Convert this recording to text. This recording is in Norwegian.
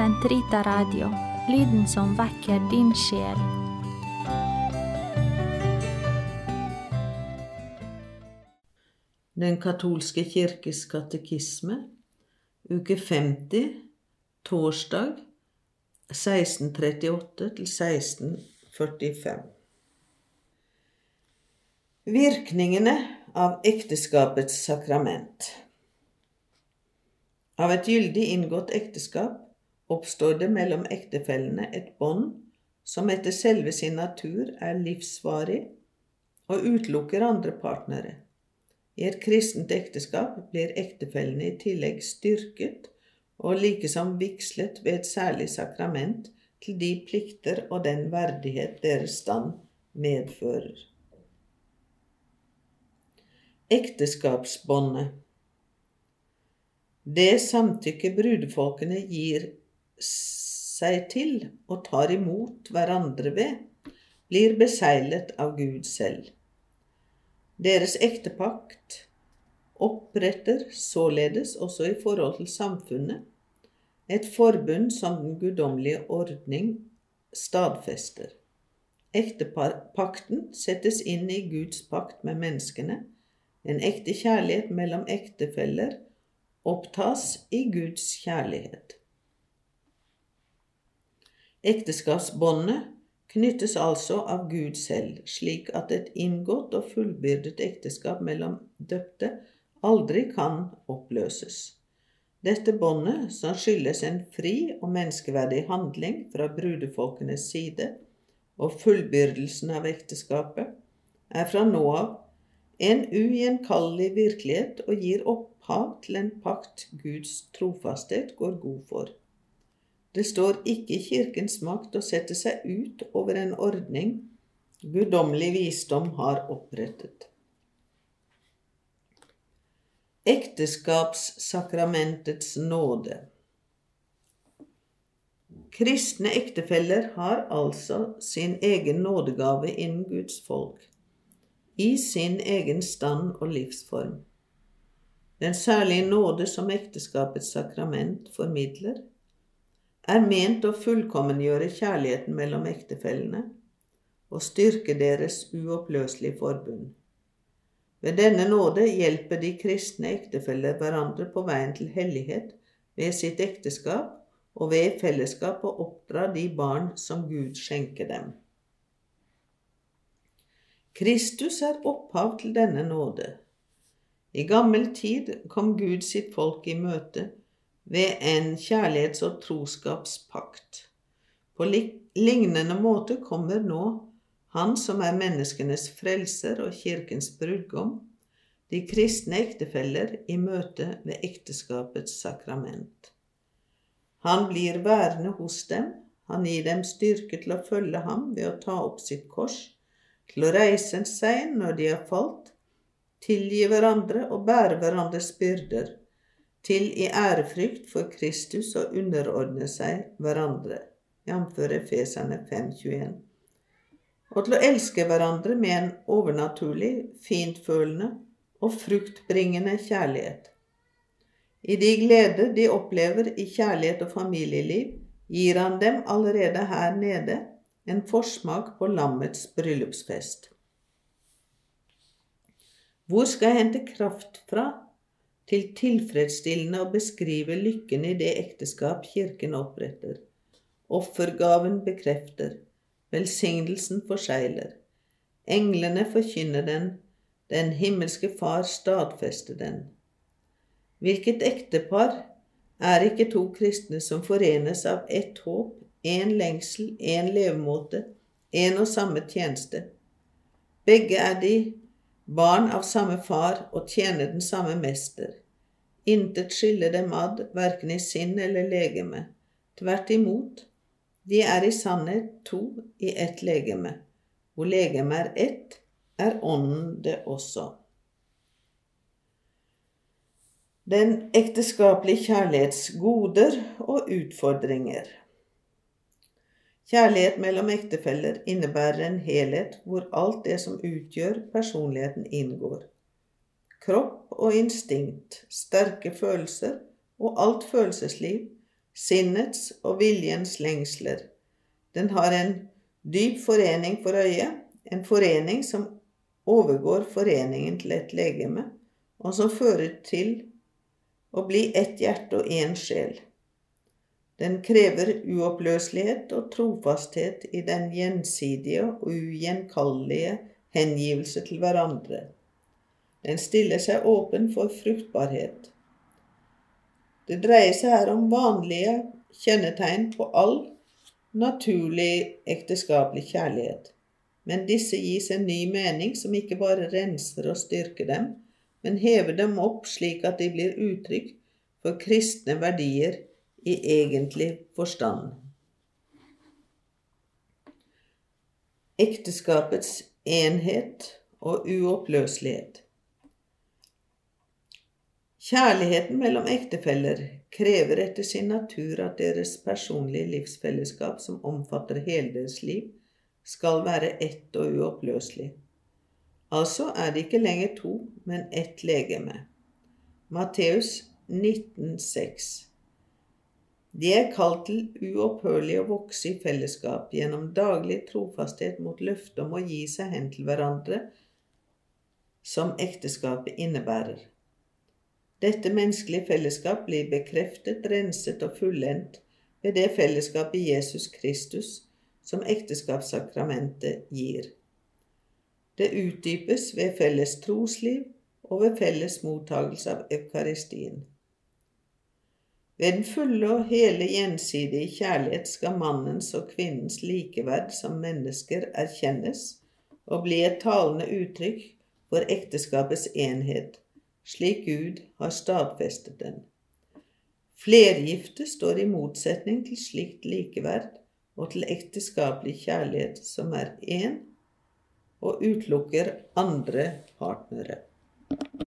Sentrita Radio, lyden som vekker din sjel. Den katolske kirkes katekisme, uke 50, torsdag 1638 til 1645. Virkningene av ekteskapets sakrament. Av et gyldig inngått ekteskap oppstår det mellom ektefellene et bånd som etter selve sin natur er livsvarig og utelukker andre partnere. I et kristent ekteskap blir ektefellene i tillegg styrket og likesom vigslet ved et særlig sakrament til de plikter og den verdighet deres stand medfører. Ekteskapsbåndet Det samtykke brudefolkene gir seg til og tar imot hverandre ved, blir beseglet av Gud selv. Deres ektepakt oppretter således også i forhold til samfunnet et forbund som den guddommelige ordning stadfester. Ektepakten settes inn i Guds pakt med menneskene. En ekte kjærlighet mellom ektefeller opptas i Guds kjærlighet. Ekteskapsbåndet knyttes altså av Gud selv, slik at et inngått og fullbyrdet ekteskap mellom døpte aldri kan oppløses. Dette båndet, som skyldes en fri og menneskeverdig handling fra brudefolkenes side, og fullbyrdelsen av ekteskapet, er fra nå av en ugjenkallelig virkelighet og gir opphav til en pakt Guds trofasthet går god for. Det står ikke i Kirkens makt å sette seg ut over en ordning guddommelig visdom har opprettet. Ekteskapssakramentets nåde Kristne ektefeller har altså sin egen nådegave innen Guds folk, i sin egen stand og livsform. Den særlige nåde som ekteskapets sakrament formidler, er ment å fullkommengjøre kjærligheten mellom ektefellene og styrke deres uoppløselige forbund. Ved denne nåde hjelper de kristne ektefeller hverandre på veien til hellighet ved sitt ekteskap og ved fellesskap å oppdra de barn som Gud skjenker dem. Kristus er opphav til denne nåde. I gammel tid kom Gud sitt folk i møte ved en kjærlighets- og troskapspakt. På lignende måte kommer nå Han som er menneskenes frelser og kirkens brudgom, de kristne ektefeller i møte ved ekteskapets sakrament. Han blir værende hos dem, han gir dem styrke til å følge ham ved å ta opp sitt kors, til å reise seg når de har falt, tilgi hverandre og bære hverandres byrder, til i ærefrykt for Kristus å underordne seg hverandre, jf. Efeserne 5.21, og til å elske hverandre med en overnaturlig, fintfølende og fruktbringende kjærlighet. I de gleder de opplever i kjærlighet og familieliv, gir han dem allerede her nede en forsmak på lammets bryllupsfest. Hvor skal jeg hente kraft fra til tilfredsstillende å beskrive lykken i det ekteskap Kirken oppretter. Offergaven bekrefter, velsignelsen forsegler. Englene forkynner den, den himmelske Far stadfester den. Hvilket ektepar er ikke to kristne som forenes av ett håp, én lengsel, én levemåte, én og samme tjeneste? Begge er de barn av samme far og tjener den samme mester. Intet skiller dem ad, verken i sinn eller legeme. Tvert imot, de er i sannhet to i ett legeme. Hvor legeme er ett, er ånden det også. Den ekteskapelige kjærlighets goder og utfordringer. Kjærlighet mellom ektefeller innebærer en helhet hvor alt det som utgjør personligheten, inngår. Kropp og instinkt, sterke følelser og alt følelsesliv sinnets og viljens lengsler. Den har en dyp forening for øyet, en forening som overgår foreningen til et legeme, og som fører til å bli ett hjerte og én sjel. Den krever uoppløselighet og trofasthet i den gjensidige og ugjenkallelige hengivelse til hverandre. Den stiller seg åpen for fruktbarhet. Det dreier seg her om vanlige kjennetegn på all naturlig ekteskapelig kjærlighet. Men disse gis en ny mening som ikke bare renser og styrker dem, men hever dem opp slik at de blir uttrykk for kristne verdier i egentlig forstand. Ekteskapets enhet og uoppløselighet. Kjærligheten mellom ektefeller krever etter sin natur at deres personlige livsfellesskap, som omfatter hele deres liv, skal være ett og uoppløselig. Altså er det ikke lenger to, men ett legeme. Matteus 19,6 De er kalt til uopphørlig å vokse i fellesskap gjennom daglig trofasthet mot løftet om å gi seg hen til hverandre, som ekteskapet innebærer. Dette menneskelige fellesskap blir bekreftet, renset og fullendt ved det fellesskapet Jesus Kristus som ekteskapssakramentet gir. Det utdypes ved felles trosliv og ved felles mottagelse av Eukaristien. Ved den fulle og hele gjensidige kjærlighet skal mannens og kvinnens likeverd som mennesker erkjennes og bli et talende uttrykk for ekteskapets enhet, slik Gud har stadfestet den. Flergifte står i motsetning til slikt likeverd og til ekteskapelig kjærlighet som er én og utelukker andre partnere.